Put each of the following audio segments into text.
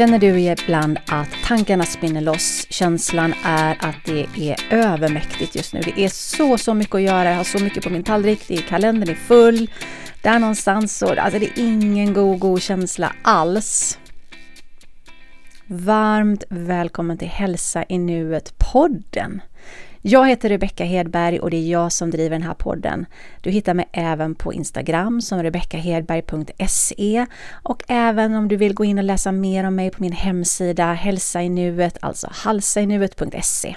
Känner du ibland att tankarna spinner loss? Känslan är att det är övermäktigt just nu. Det är så, så mycket att göra. Jag har så mycket på min tallrik. Det är, kalendern är full. Där någonstans så, alltså det är ingen god, god känsla alls. Varmt välkommen till Hälsa i nuet-podden. Jag heter Rebecka Hedberg och det är jag som driver den här podden. Du hittar mig även på Instagram som rebeckahedberg.se och även om du vill gå in och läsa mer om mig på min hemsida Hälsa i nuet, alltså halsainuet.se.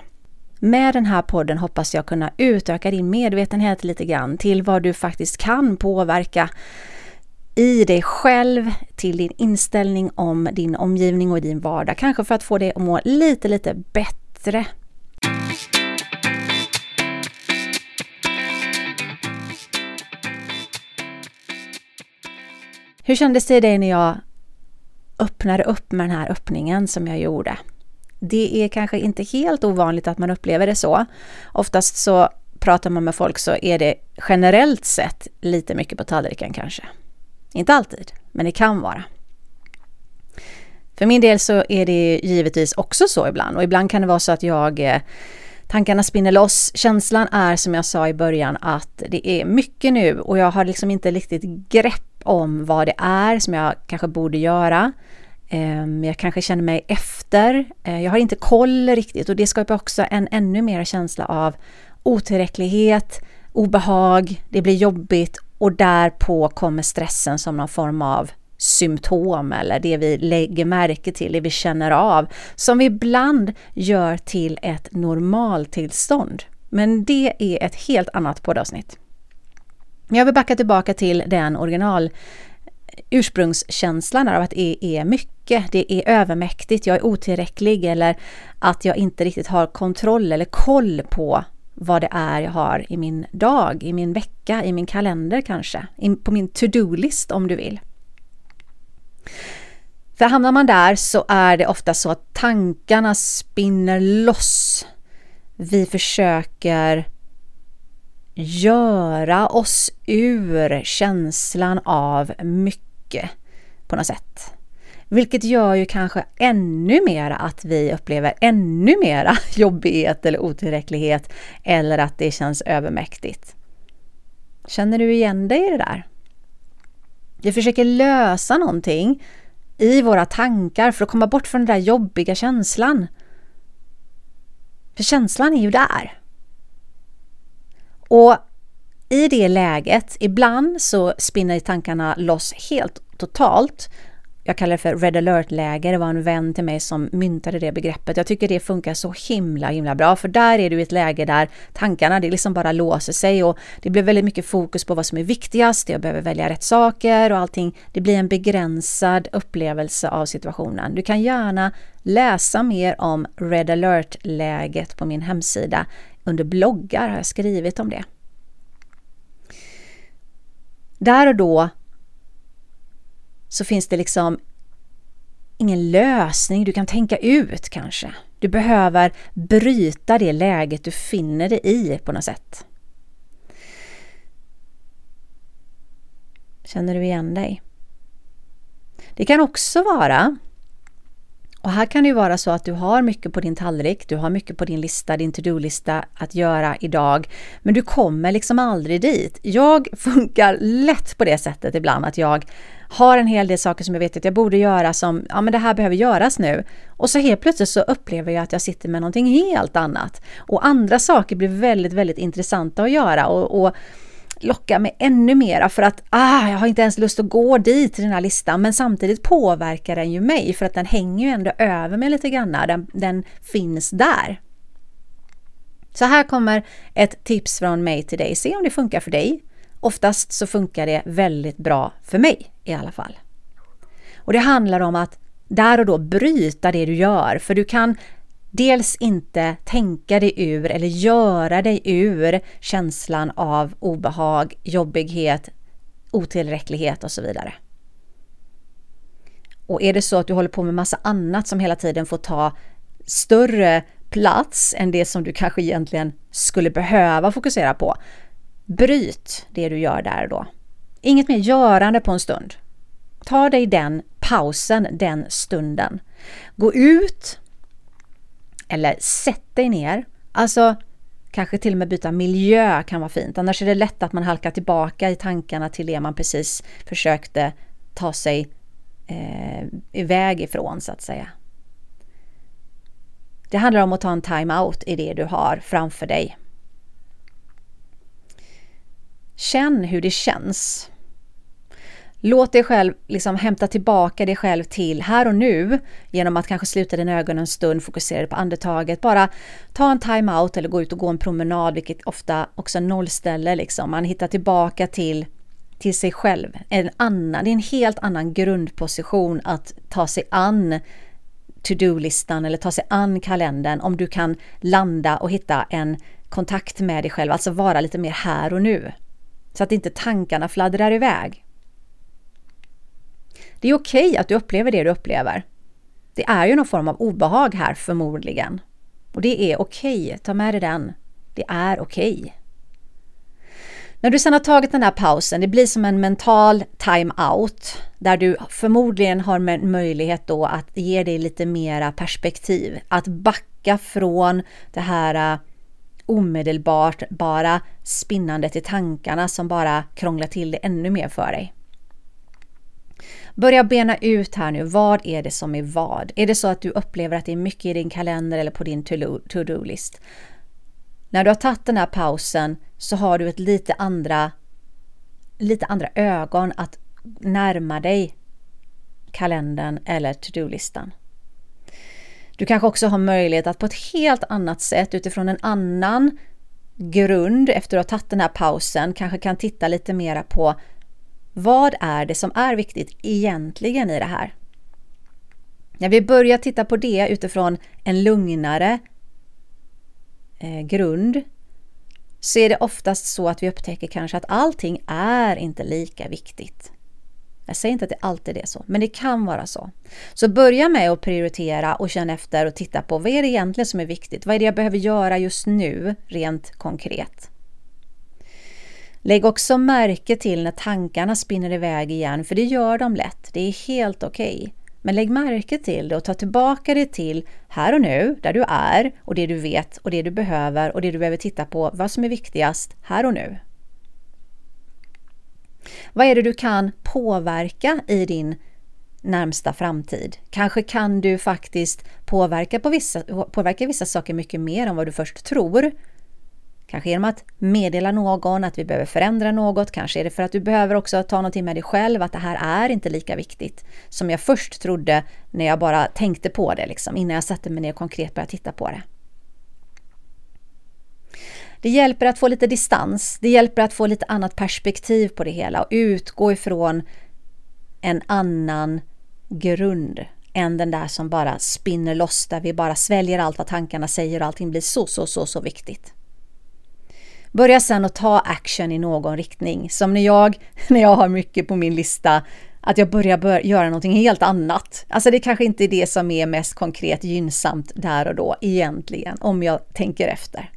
Med den här podden hoppas jag kunna utöka din medvetenhet lite grann till vad du faktiskt kan påverka i dig själv, till din inställning om din omgivning och din vardag. Kanske för att få dig att må lite, lite bättre Hur kändes det i dig när jag öppnade upp med den här öppningen som jag gjorde? Det är kanske inte helt ovanligt att man upplever det så. Oftast så pratar man med folk så är det generellt sett lite mycket på tallriken kanske. Inte alltid, men det kan vara. För min del så är det givetvis också så ibland och ibland kan det vara så att jag eh, Tankarna spinner loss. Känslan är som jag sa i början att det är mycket nu och jag har liksom inte riktigt grepp om vad det är som jag kanske borde göra. Ehm, jag kanske känner mig efter. Eh, jag har inte koll riktigt och det skapar också en ännu mer känsla av otillräcklighet, obehag, det blir jobbigt och därpå kommer stressen som någon form av symptom eller det vi lägger märke till, det vi känner av, som vi ibland gör till ett normaltillstånd. Men det är ett helt annat poddavsnitt. Men Jag vill backa tillbaka till den original eh, ursprungskänslan av att det är mycket, det är övermäktigt, jag är otillräcklig eller att jag inte riktigt har kontroll eller koll på vad det är jag har i min dag, i min vecka, i min kalender kanske, på min to-do-list om du vill. För hamnar man där så är det ofta så att tankarna spinner loss. Vi försöker göra oss ur känslan av mycket på något sätt. Vilket gör ju kanske ännu mer att vi upplever ännu mera jobbighet eller otillräcklighet eller att det känns övermäktigt. Känner du igen dig i det där? Vi försöker lösa någonting i våra tankar för att komma bort från den där jobbiga känslan. För känslan är ju där. Och i det läget, ibland så spinner tankarna loss helt totalt. Jag kallar det för red alert-läge. Det var en vän till mig som myntade det begreppet. Jag tycker det funkar så himla, himla bra, för där är du i ett läge där tankarna, det liksom bara låser sig och det blir väldigt mycket fokus på vad som är viktigast. Jag behöver välja rätt saker och allting. Det blir en begränsad upplevelse av situationen. Du kan gärna läsa mer om red alert-läget på min hemsida under bloggar har jag skrivit om det. Där och då så finns det liksom ingen lösning du kan tänka ut kanske. Du behöver bryta det läget du finner dig i på något sätt. Känner du igen dig? Det kan också vara och här kan det ju vara så att du har mycket på din tallrik, du har mycket på din lista, din to-do-lista att göra idag, men du kommer liksom aldrig dit. Jag funkar lätt på det sättet ibland att jag har en hel del saker som jag vet att jag borde göra som, ja men det här behöver göras nu. Och så helt plötsligt så upplever jag att jag sitter med någonting helt annat. Och andra saker blir väldigt, väldigt intressanta att göra och, och locka mig ännu mera för att ah, jag har inte ens lust att gå dit till den här listan men samtidigt påverkar den ju mig för att den hänger ju ändå över mig lite grann. Den, den finns där. Så här kommer ett tips från mig till dig. Se om det funkar för dig. Oftast så funkar det väldigt bra för mig i alla fall. Och det handlar om att där och då bryta det du gör, för du kan dels inte tänka dig ur eller göra dig ur känslan av obehag, jobbighet, otillräcklighet och så vidare. Och är det så att du håller på med massa annat som hela tiden får ta större plats än det som du kanske egentligen skulle behöva fokusera på, bryt det du gör där och då. Inget mer görande på en stund. Ta dig den pausen, den stunden. Gå ut eller sätt dig ner. Alltså kanske till och med byta miljö kan vara fint. Annars är det lätt att man halkar tillbaka i tankarna till det man precis försökte ta sig eh, iväg ifrån så att säga. Det handlar om att ta en time-out i det du har framför dig. Känn hur det känns. Låt dig själv liksom hämta tillbaka dig själv till här och nu genom att kanske sluta dina ögon en stund, fokusera på andetaget, bara ta en time-out eller gå ut och gå en promenad, vilket ofta också nollställer liksom. Man hittar tillbaka till, till sig själv. En annan, det är en helt annan grundposition att ta sig an to-do-listan eller ta sig an kalendern om du kan landa och hitta en kontakt med dig själv, alltså vara lite mer här och nu. Så att inte tankarna fladdrar iväg. Det är okej okay att du upplever det du upplever. Det är ju någon form av obehag här förmodligen. Och det är okej, okay. ta med dig den. Det är okej. Okay. När du sedan har tagit den här pausen, det blir som en mental time-out där du förmodligen har möjlighet då att ge dig lite mera perspektiv, att backa från det här äh, omedelbart bara spinnandet i tankarna som bara krånglar till det ännu mer för dig. Börja bena ut här nu, vad är det som är vad? Är det så att du upplever att det är mycket i din kalender eller på din to-do-list? När du har tagit den här pausen så har du ett lite andra, lite andra ögon att närma dig kalendern eller to-do-listan. Du kanske också har möjlighet att på ett helt annat sätt utifrån en annan grund efter att ha tagit den här pausen kanske kan titta lite mera på vad är det som är viktigt egentligen i det här? När vi börjar titta på det utifrån en lugnare eh, grund så är det oftast så att vi upptäcker kanske att allting är inte lika viktigt. Jag säger inte att det alltid är så, men det kan vara så. Så börja med att prioritera och känna efter och titta på vad är det egentligen som är viktigt? Vad är det jag behöver göra just nu rent konkret? Lägg också märke till när tankarna spinner iväg igen, för det gör de lätt. Det är helt okej. Okay. Men lägg märke till det och ta tillbaka det till här och nu, där du är och det du vet och det du behöver och det du behöver titta på, vad som är viktigast här och nu. Vad är det du kan påverka i din närmsta framtid? Kanske kan du faktiskt påverka, på vissa, påverka vissa saker mycket mer än vad du först tror. Kanske genom att meddela någon att vi behöver förändra något. Kanske är det för att du behöver också ta någonting med dig själv, att det här är inte lika viktigt som jag först trodde när jag bara tänkte på det, liksom, innan jag satte mig ner och konkret började titta på det. Det hjälper att få lite distans, det hjälper att få lite annat perspektiv på det hela och utgå ifrån en annan grund än den där som bara spinner loss, där vi bara sväljer allt vad tankarna säger och allting blir så, så, så, så viktigt. Börja sen att ta action i någon riktning. Som när jag, när jag har mycket på min lista, att jag börjar bör göra någonting helt annat. Alltså det kanske inte är det som är mest konkret gynnsamt där och då egentligen, om jag tänker efter.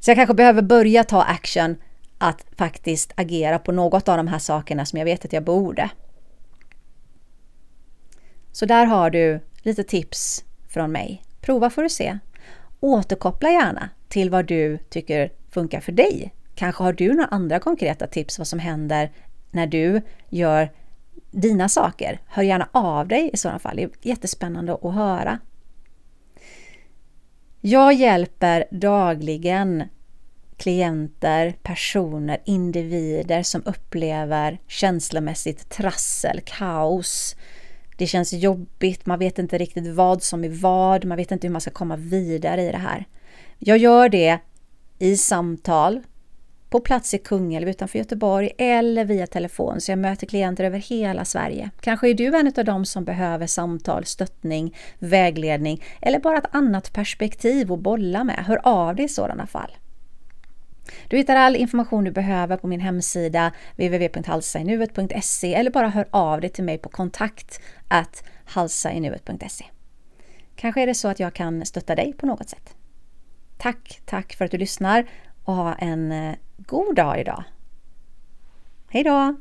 Så jag kanske behöver börja ta action att faktiskt agera på något av de här sakerna som jag vet att jag borde. Så där har du lite tips från mig. Prova får du se. Återkoppla gärna till vad du tycker funkar för dig. Kanske har du några andra konkreta tips vad som händer när du gör dina saker. Hör gärna av dig i sådana fall. Det är jättespännande att höra. Jag hjälper dagligen klienter, personer, individer som upplever känslomässigt trassel, kaos. Det känns jobbigt, man vet inte riktigt vad som är vad, man vet inte hur man ska komma vidare i det här. Jag gör det i samtal, på plats i Kungälv utanför Göteborg eller via telefon. Så jag möter klienter över hela Sverige. Kanske är du en av dem som behöver samtal, stöttning, vägledning eller bara ett annat perspektiv att bolla med. Hör av dig i sådana fall. Du hittar all information du behöver på min hemsida www.halsainuet.se eller bara hör av dig till mig på kontakt halsainuet.se. Kanske är det så att jag kan stötta dig på något sätt. Tack, tack för att du lyssnar och ha en eh, god dag idag. Hej då!